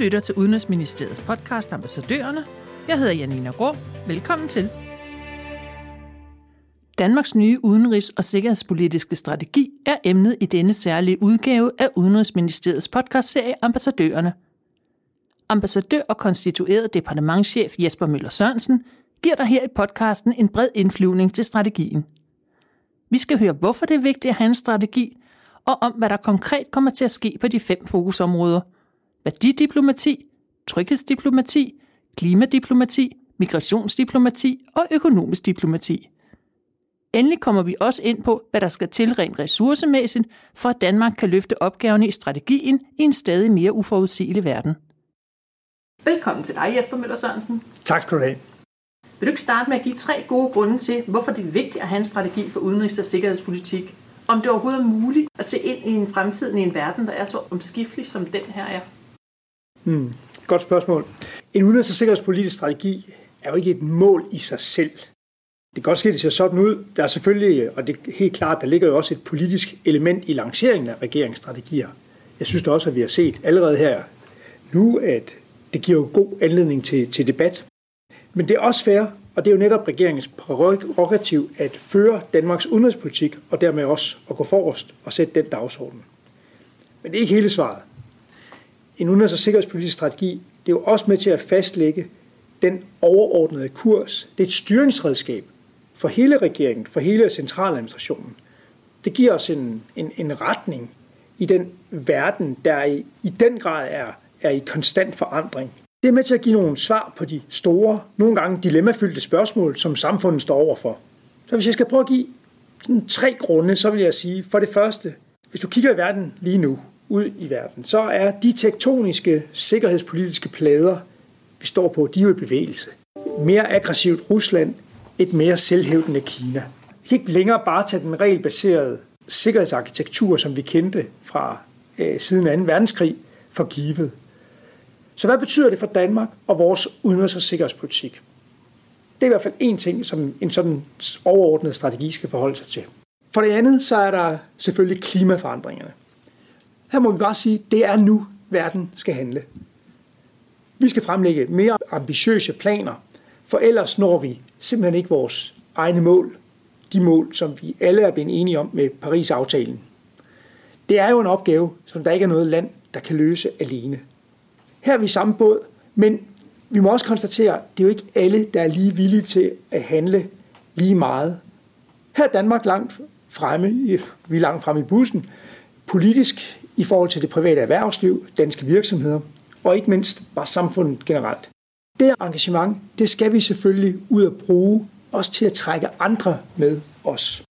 lytter til Udenrigsministeriets podcast Ambassadørerne. Jeg hedder Janina Grå. Velkommen til. Danmarks nye udenrigs- og sikkerhedspolitiske strategi er emnet i denne særlige udgave af Udenrigsministeriets podcastserie Ambassadørerne. Ambassadør og konstitueret departementschef Jesper Møller Sørensen giver dig her i podcasten en bred indflyvning til strategien. Vi skal høre, hvorfor det er vigtigt at have en strategi, og om hvad der konkret kommer til at ske på de fem fokusområder. Værdidiplomati, tryghedsdiplomati, klimadiplomati, migrationsdiplomati og økonomisk diplomati. Endelig kommer vi også ind på, hvad der skal til rent ressourcemæssigt, for at Danmark kan løfte opgaverne i strategien i en stadig mere uforudsigelig verden. Velkommen til dig, Jesper Møller Sørensen. Tak skal du have. Vil du ikke starte med at give tre gode grunde til, hvorfor det er vigtigt at have en strategi for udenrigs- og sikkerhedspolitik? Om det overhovedet er muligt at se ind i en fremtid i en verden, der er så omskiftelig, som den her er? Hmm. Godt spørgsmål. En udenrigs- og sikkerhedspolitisk strategi er jo ikke et mål i sig selv. Det kan godt ske, at det ser sådan ud. Der er selvfølgelig, og det er helt klart, der ligger jo også et politisk element i lanceringen af regeringsstrategier. Jeg synes da også, at vi har set allerede her nu, at det giver jo god anledning til, til debat. Men det er også fair, og det er jo netop regeringens prerogativ at føre Danmarks udenrigspolitik, og dermed også at gå forrest og sætte den dagsorden. Men det er ikke hele svaret. En udenrigs- og sikkerhedspolitisk strategi, det er jo også med til at fastlægge den overordnede kurs. Det er et styringsredskab for hele regeringen, for hele centraladministrationen. Det giver os en, en, en retning i den verden, der i, i den grad er, er i konstant forandring. Det er med til at give nogle svar på de store, nogle gange dilemmafyldte spørgsmål, som samfundet står overfor. Så hvis jeg skal prøve at give sådan tre grunde, så vil jeg sige, for det første, hvis du kigger i verden lige nu, ud i verden, så er de tektoniske sikkerhedspolitiske plader, vi står på, de er jo i bevægelse. Mere aggressivt Rusland, et mere selvhævdende Kina. Vi kan ikke længere bare tage den regelbaserede sikkerhedsarkitektur, som vi kendte fra øh, siden 2. verdenskrig, for givet. Så hvad betyder det for Danmark og vores udenrigs- og sikkerhedspolitik? Det er i hvert fald en ting, som en sådan overordnet strategi skal forholde sig til. For det andet, så er der selvfølgelig klimaforandringerne. Her må vi bare sige, det er nu, verden skal handle. Vi skal fremlægge mere ambitiøse planer, for ellers når vi simpelthen ikke vores egne mål, de mål, som vi alle er blevet enige om med Paris-aftalen. Det er jo en opgave, som der ikke er noget land, der kan løse alene. Her er vi samme båd, men vi må også konstatere, at det er jo ikke alle, der er lige villige til at handle lige meget. Her er Danmark langt fremme, vi er langt fremme i bussen, politisk i forhold til det private erhvervsliv, danske virksomheder, og ikke mindst bare samfundet generelt. Det engagement, det skal vi selvfølgelig ud at bruge, også til at trække andre med os.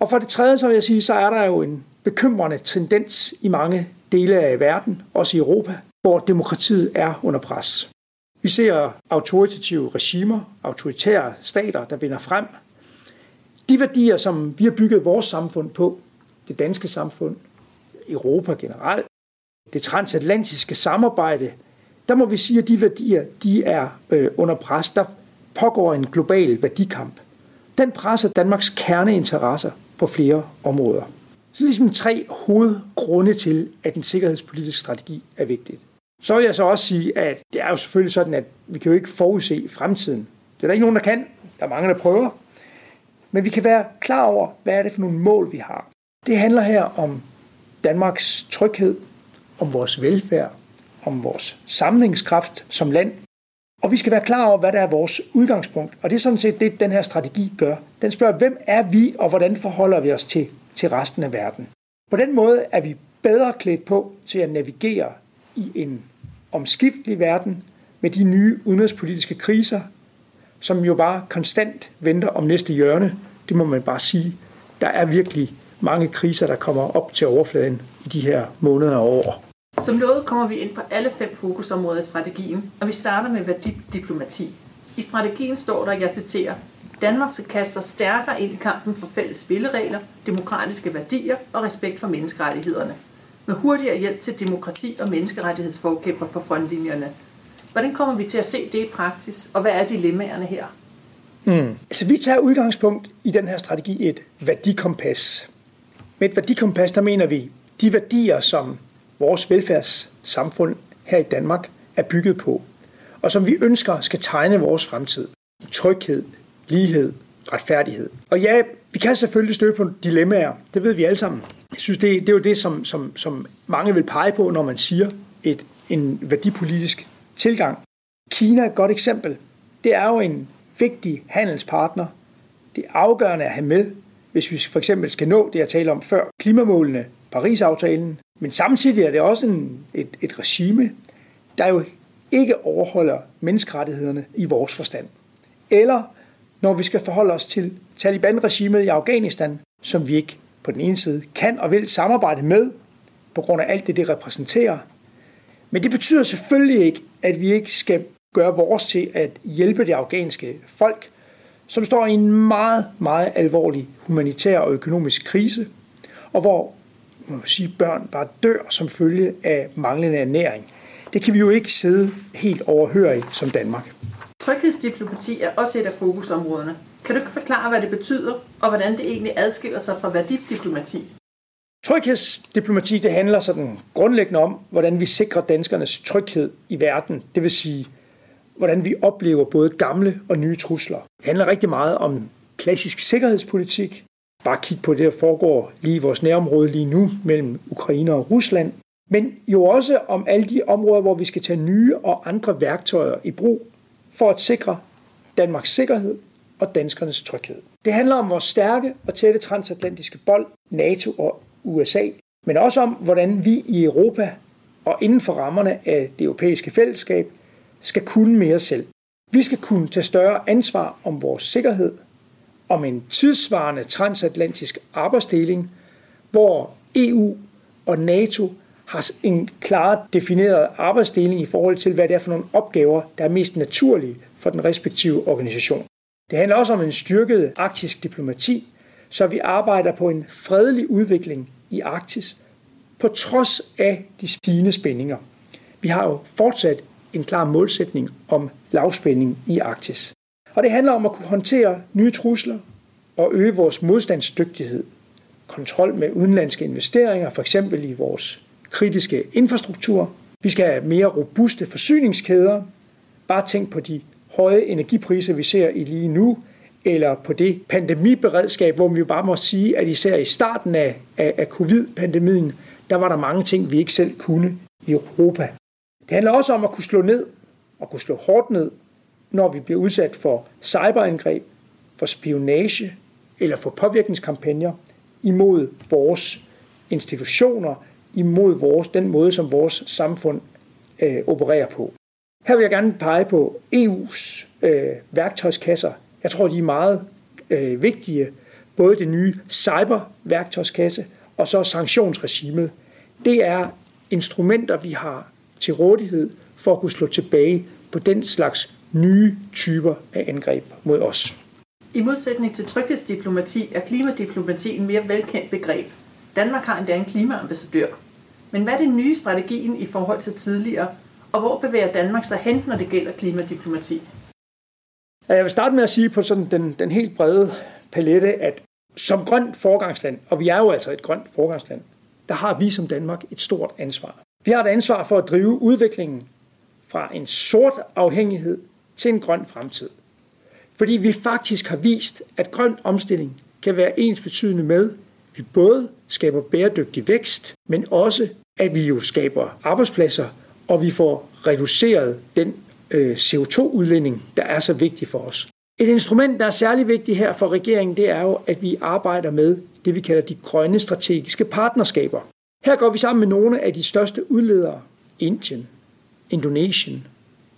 Og for det tredje, så vil jeg sige, så er der jo en bekymrende tendens i mange dele af verden, også i Europa, hvor demokratiet er under pres. Vi ser autoritative regimer, autoritære stater, der vinder frem. De værdier, som vi har bygget vores samfund på, det danske samfund, Europa generelt, det transatlantiske samarbejde, der må vi sige, at de værdier de er øh, under pres. Der pågår en global værdikamp. Den presser Danmarks kerneinteresser på flere områder. Så ligesom tre hovedgrunde til, at en sikkerhedspolitisk strategi er vigtig. Så vil jeg så også sige, at det er jo selvfølgelig sådan, at vi kan jo ikke forudse fremtiden. Det er der ikke nogen, der kan. Der er mange, der prøver. Men vi kan være klar over, hvad er det for nogle mål, vi har. Det handler her om Danmarks tryghed, om vores velfærd, om vores samlingskraft som land. Og vi skal være klar over, hvad der er vores udgangspunkt. Og det er sådan set det, den her strategi gør. Den spørger, hvem er vi, og hvordan forholder vi os til, til resten af verden. På den måde er vi bedre klædt på til at navigere i en omskiftelig verden med de nye udenrigspolitiske kriser, som jo bare konstant venter om næste hjørne. Det må man bare sige. Der er virkelig mange kriser, der kommer op til overfladen i de her måneder og år. Som lovet kommer vi ind på alle fem fokusområder i strategien, og vi starter med værdidiplomati. I strategien står der, jeg citerer, Danmark skal kaste sig stærkere ind i kampen for fælles spilleregler, demokratiske værdier og respekt for menneskerettighederne. Med hurtigere hjælp til demokrati og menneskerettighedsforkæmper på frontlinjerne. Hvordan kommer vi til at se det i praksis, og hvad er dilemmaerne her? Mm. Altså, vi tager udgangspunkt i den her strategi et værdikompas. Med et værdikompas, der mener vi de værdier, som vores velfærdssamfund her i Danmark er bygget på, og som vi ønsker skal tegne vores fremtid. Tryghed, lighed, retfærdighed. Og ja, vi kan selvfølgelig støde på dilemmaer, det ved vi alle sammen. Jeg synes, det, det er jo det, som, som, som mange vil pege på, når man siger et, en værdipolitisk tilgang. Kina er et godt eksempel. Det er jo en vigtig handelspartner. Det er afgørende at have med, hvis vi for eksempel skal nå det, jeg talte om før, klimamålene, Paris-aftalen. Men samtidig er det også en, et, et regime, der jo ikke overholder menneskerettighederne i vores forstand. Eller når vi skal forholde os til Taliban-regimet i Afghanistan, som vi ikke på den ene side kan og vil samarbejde med, på grund af alt det, det repræsenterer. Men det betyder selvfølgelig ikke, at vi ikke skal gøre vores til at hjælpe det afghanske folk, som står i en meget, meget alvorlig humanitær og økonomisk krise, og hvor man sige, børn bare dør som følge af manglende ernæring. Det kan vi jo ikke sidde helt overhøre som Danmark. Tryghedsdiplomati er også et af fokusområderne. Kan du ikke forklare, hvad det betyder, og hvordan det egentlig adskiller sig fra værdidiplomati? Tryghedsdiplomati det handler sådan grundlæggende om, hvordan vi sikrer danskernes tryghed i verden. Det vil sige, hvordan vi oplever både gamle og nye trusler. Det handler rigtig meget om klassisk sikkerhedspolitik. Bare kig på det, der foregår lige i vores nærområde lige nu mellem Ukraine og Rusland. Men jo også om alle de områder, hvor vi skal tage nye og andre værktøjer i brug for at sikre Danmarks sikkerhed og danskernes tryghed. Det handler om vores stærke og tætte transatlantiske bold, NATO og USA, men også om, hvordan vi i Europa og inden for rammerne af det europæiske fællesskab skal kunne mere selv. Vi skal kunne tage større ansvar om vores sikkerhed, om en tidsvarende transatlantisk arbejdsdeling, hvor EU og NATO har en klar defineret arbejdsdeling i forhold til, hvad det er for nogle opgaver, der er mest naturlige for den respektive organisation. Det handler også om en styrket arktisk diplomati, så vi arbejder på en fredelig udvikling i Arktis, på trods af de stigende spændinger. Vi har jo fortsat en klar målsætning om lavspænding i Arktis. Og det handler om at kunne håndtere nye trusler og øge vores modstandsdygtighed. Kontrol med udenlandske investeringer, for eksempel i vores kritiske infrastruktur. Vi skal have mere robuste forsyningskæder. Bare tænk på de høje energipriser, vi ser i lige nu, eller på det pandemiberedskab, hvor vi jo bare må sige, at især i starten af, af, af covid-pandemien, der var der mange ting, vi ikke selv kunne i Europa. Det handler også om at kunne slå ned og kunne slå hårdt ned, når vi bliver udsat for cyberangreb, for spionage eller for påvirkningskampagner imod vores institutioner, imod vores, den måde, som vores samfund øh, opererer på. Her vil jeg gerne pege på EU's øh, værktøjskasser. Jeg tror, de er meget øh, vigtige. Både det nye cyberværktøjskasse og så sanktionsregimet. Det er instrumenter, vi har til rådighed for at kunne slå tilbage på den slags nye typer af angreb mod os. I modsætning til tryghedsdiplomati er klimadiplomati en mere velkendt begreb. Danmark har endda en klimaambassadør. Men hvad er det nye strategien i forhold til tidligere, og hvor bevæger Danmark sig hen, når det gælder klimadiplomati? Jeg vil starte med at sige på sådan den, den helt brede palette, at som grønt forgangsland, og vi er jo altså et grønt forgangsland, der har vi som Danmark et stort ansvar. Vi har et ansvar for at drive udviklingen fra en sort afhængighed til en grøn fremtid. Fordi vi faktisk har vist, at grøn omstilling kan være ens betydende med, at vi både skaber bæredygtig vækst, men også at vi jo skaber arbejdspladser, og vi får reduceret den øh, CO2-udledning, der er så vigtig for os. Et instrument, der er særlig vigtigt her for regeringen, det er jo, at vi arbejder med det, vi kalder de grønne strategiske partnerskaber. Her går vi sammen med nogle af de største udledere, Indien, Indonesien,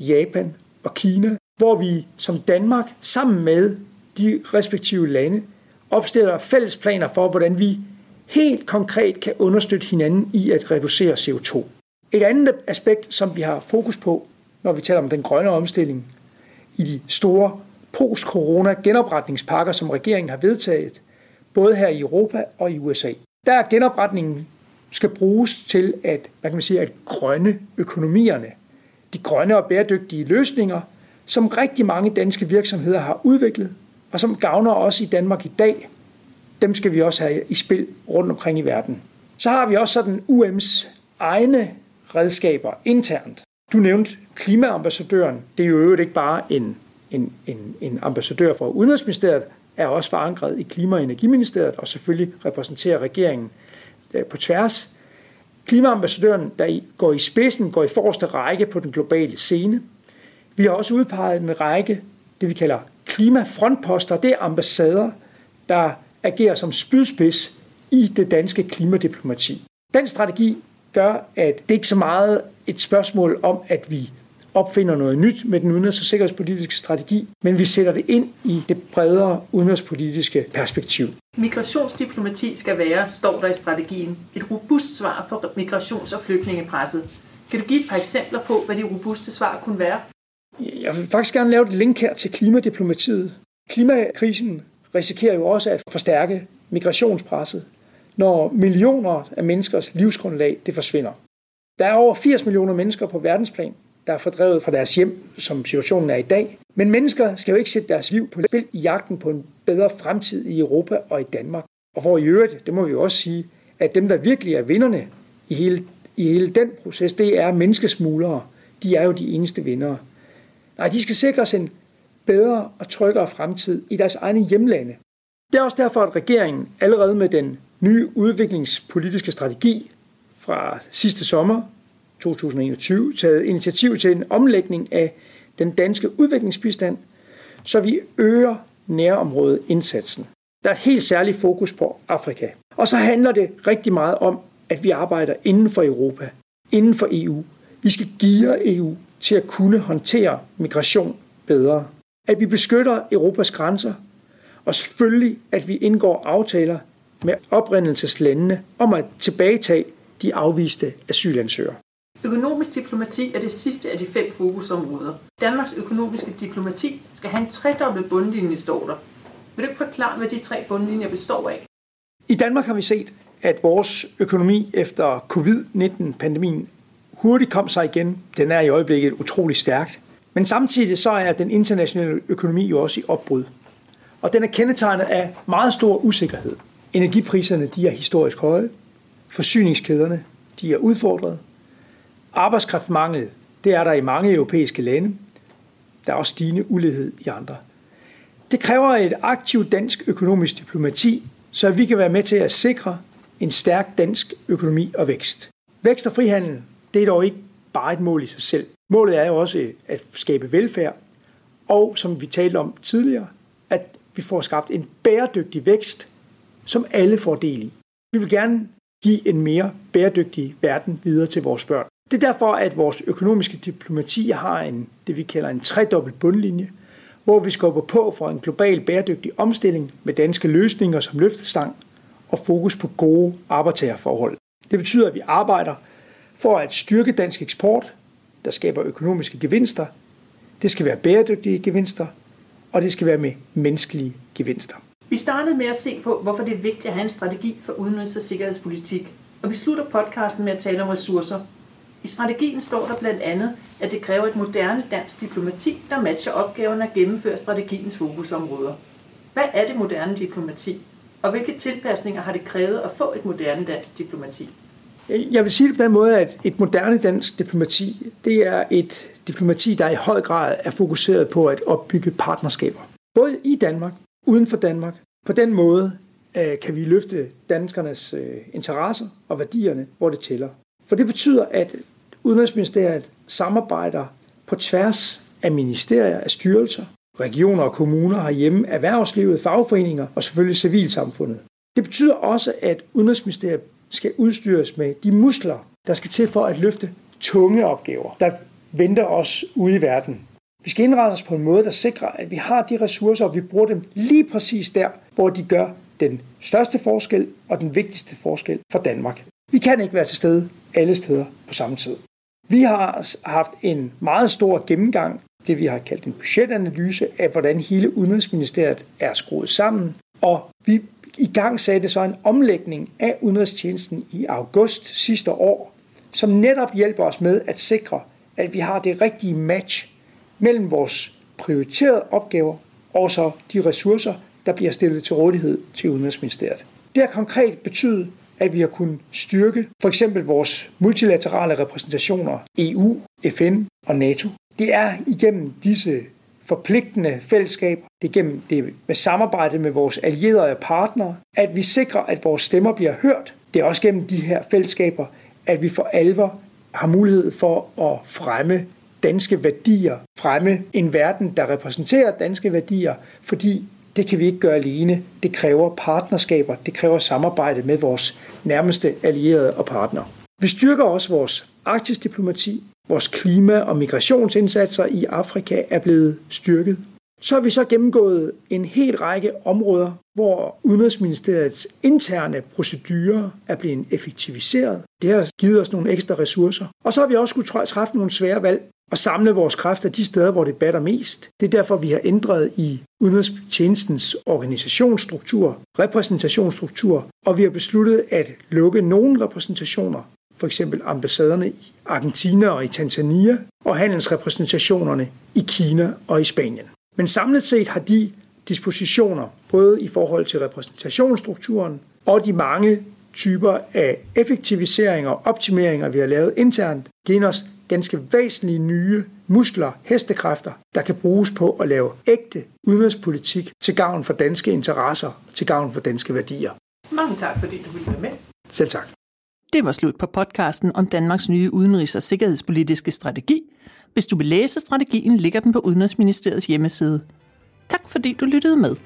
Japan og Kina, hvor vi som Danmark sammen med de respektive lande opstiller fælles planer for, hvordan vi helt konkret kan understøtte hinanden i at reducere CO2. Et andet aspekt, som vi har fokus på, når vi taler om den grønne omstilling, i de store post-corona genopretningspakker, som regeringen har vedtaget, både her i Europa og i USA. Der er genopretningen skal bruges til at, hvad kan man sige, at grønne økonomierne, de grønne og bæredygtige løsninger, som rigtig mange danske virksomheder har udviklet, og som gavner os i Danmark i dag, dem skal vi også have i spil rundt omkring i verden. Så har vi også sådan UM's egne redskaber internt. Du nævnte klimaambassadøren. Det er jo øvrigt ikke bare en, en, en, en ambassadør fra Udenrigsministeriet, er også forankret i Klima- og Energiministeriet og selvfølgelig repræsenterer regeringen Øh, på tværs. Klimaambassadøren, der går i spidsen, går i forreste række på den globale scene. Vi har også udpeget en række, det vi kalder klimafrontposter. Det er ambassader, der agerer som spydspids i det danske klimadiplomati. Den strategi gør, at det ikke så meget et spørgsmål om, at vi opfinder noget nyt med den udenrigs- og sikkerhedspolitiske strategi, men vi sætter det ind i det bredere udenrigspolitiske perspektiv. Migrationsdiplomati skal være, står der i strategien, et robust svar på migrations- og flygtningepresset. Kan du give et par eksempler på, hvad de robuste svar kunne være? Jeg vil faktisk gerne lave et link her til klimadiplomatiet. Klimakrisen risikerer jo også at forstærke migrationspresset, når millioner af menneskers livsgrundlag det forsvinder. Der er over 80 millioner mennesker på verdensplan, der er fordrevet fra deres hjem, som situationen er i dag. Men mennesker skal jo ikke sætte deres liv på spil i jagten på en bedre fremtid i Europa og i Danmark. Og hvor i øvrigt, det må vi jo også sige, at dem, der virkelig er vinderne i hele, i hele den proces, det er menneskesmuglere. De er jo de eneste vindere. Nej, de skal sikres en bedre og tryggere fremtid i deres egne hjemlande. Det er også derfor, at regeringen allerede med den nye udviklingspolitiske strategi fra sidste sommer 2021 taget initiativ til en omlægning af den danske udviklingsbistand, så vi øger nærområdeindsatsen. Der er et helt særligt fokus på Afrika. Og så handler det rigtig meget om, at vi arbejder inden for Europa, inden for EU. Vi skal give EU til at kunne håndtere migration bedre. At vi beskytter Europas grænser, og selvfølgelig, at vi indgår aftaler med oprindelseslandene om at tilbagetage de afviste asylansøgere. Økonomisk diplomati er det sidste af de fem fokusområder. Danmarks økonomiske diplomati skal have en tredobbelt bundlinje, står der. Vil du ikke forklare, hvad de tre bundlinjer består af? I Danmark har vi set, at vores økonomi efter covid-19-pandemien hurtigt kom sig igen. Den er i øjeblikket utrolig stærkt. Men samtidig så er den internationale økonomi jo også i opbrud. Og den er kendetegnet af meget stor usikkerhed. Energipriserne de er historisk høje. Forsyningskæderne de er udfordret. Arbejdskraftmangel, det er der i mange europæiske lande. Der er også stigende ulighed i andre. Det kræver et aktivt dansk økonomisk diplomati, så vi kan være med til at sikre en stærk dansk økonomi og vækst. Vækst og frihandel, det er dog ikke bare et mål i sig selv. Målet er jo også at skabe velfærd, og som vi talte om tidligere, at vi får skabt en bæredygtig vækst, som alle får del i. Vi vil gerne give en mere bæredygtig verden videre til vores børn. Det er derfor, at vores økonomiske diplomati har en, det vi kalder en tredobbelt bundlinje, hvor vi skubber på for en global bæredygtig omstilling med danske løsninger som løftestang og fokus på gode arbejdstagerforhold. Det betyder, at vi arbejder for at styrke dansk eksport, der skaber økonomiske gevinster. Det skal være bæredygtige gevinster, og det skal være med menneskelige gevinster. Vi startede med at se på, hvorfor det er vigtigt at have en strategi for udenrigs- og sikkerhedspolitik, og vi slutter podcasten med at tale om ressourcer, i strategien står der blandt andet, at det kræver et moderne dansk diplomati, der matcher opgaven at gennemføre strategiens fokusområder. Hvad er det moderne diplomati, og hvilke tilpasninger har det krævet at få et moderne dansk diplomati? Øh, jeg vil sige det på den måde, at et moderne dansk diplomati, det er et diplomati, der i høj grad er fokuseret på at opbygge partnerskaber. Både i Danmark, uden for Danmark. På den måde øh, kan vi løfte danskernes øh, interesser og værdierne, hvor det tæller. For det betyder, at Udenrigsministeriet samarbejder på tværs af ministerier, af styrelser, regioner og kommuner herhjemme, erhvervslivet, fagforeninger og selvfølgelig civilsamfundet. Det betyder også, at Udenrigsministeriet skal udstyres med de muskler, der skal til for at løfte tunge opgaver, der venter os ude i verden. Vi skal indrette os på en måde, der sikrer, at vi har de ressourcer, og vi bruger dem lige præcis der, hvor de gør den største forskel og den vigtigste forskel for Danmark. Vi kan ikke være til stede alle steder på samme tid. Vi har haft en meget stor gennemgang, det vi har kaldt en budgetanalyse af, hvordan hele Udenrigsministeriet er skruet sammen, og vi i gang satte så en omlægning af udenrigstjenesten i august sidste år, som netop hjælper os med at sikre, at vi har det rigtige match mellem vores prioriterede opgaver og så de ressourcer, der bliver stillet til rådighed til Udenrigsministeriet. Det har konkret betydet, at vi har kunnet styrke for eksempel vores multilaterale repræsentationer, EU, FN og NATO. Det er igennem disse forpligtende fællesskaber, det er gennem det med samarbejde med vores allierede og partnere, at vi sikrer, at vores stemmer bliver hørt. Det er også gennem de her fællesskaber, at vi for alvor har mulighed for at fremme danske værdier, fremme en verden, der repræsenterer danske værdier, fordi det kan vi ikke gøre alene. Det kræver partnerskaber, det kræver samarbejde med vores nærmeste allierede og partnere. Vi styrker også vores arktisk diplomati. Vores klima- og migrationsindsatser i Afrika er blevet styrket. Så har vi så gennemgået en hel række områder, hvor Udenrigsministeriets interne procedurer er blevet effektiviseret. Det har givet os nogle ekstra ressourcer. Og så har vi også skulle træffe nogle svære valg og samle vores kræfter de steder, hvor det batter mest. Det er derfor, vi har ændret i Udenrigstjenestens organisationsstruktur, repræsentationsstruktur, og vi har besluttet at lukke nogle repræsentationer, for eksempel ambassaderne i Argentina og i Tanzania, og handelsrepræsentationerne i Kina og i Spanien. Men samlet set har de dispositioner, både i forhold til repræsentationsstrukturen og de mange typer af effektiviseringer og optimeringer, vi har lavet internt, givet os ganske væsentlige nye muskler, hestekræfter, der kan bruges på at lave ægte udenrigspolitik til gavn for danske interesser, til gavn for danske værdier. Mange tak, fordi du ville være med. Selv tak. Det var slut på podcasten om Danmarks nye udenrigs- og sikkerhedspolitiske strategi. Hvis du vil læse strategien, ligger den på Udenrigsministeriets hjemmeside. Tak fordi du lyttede med.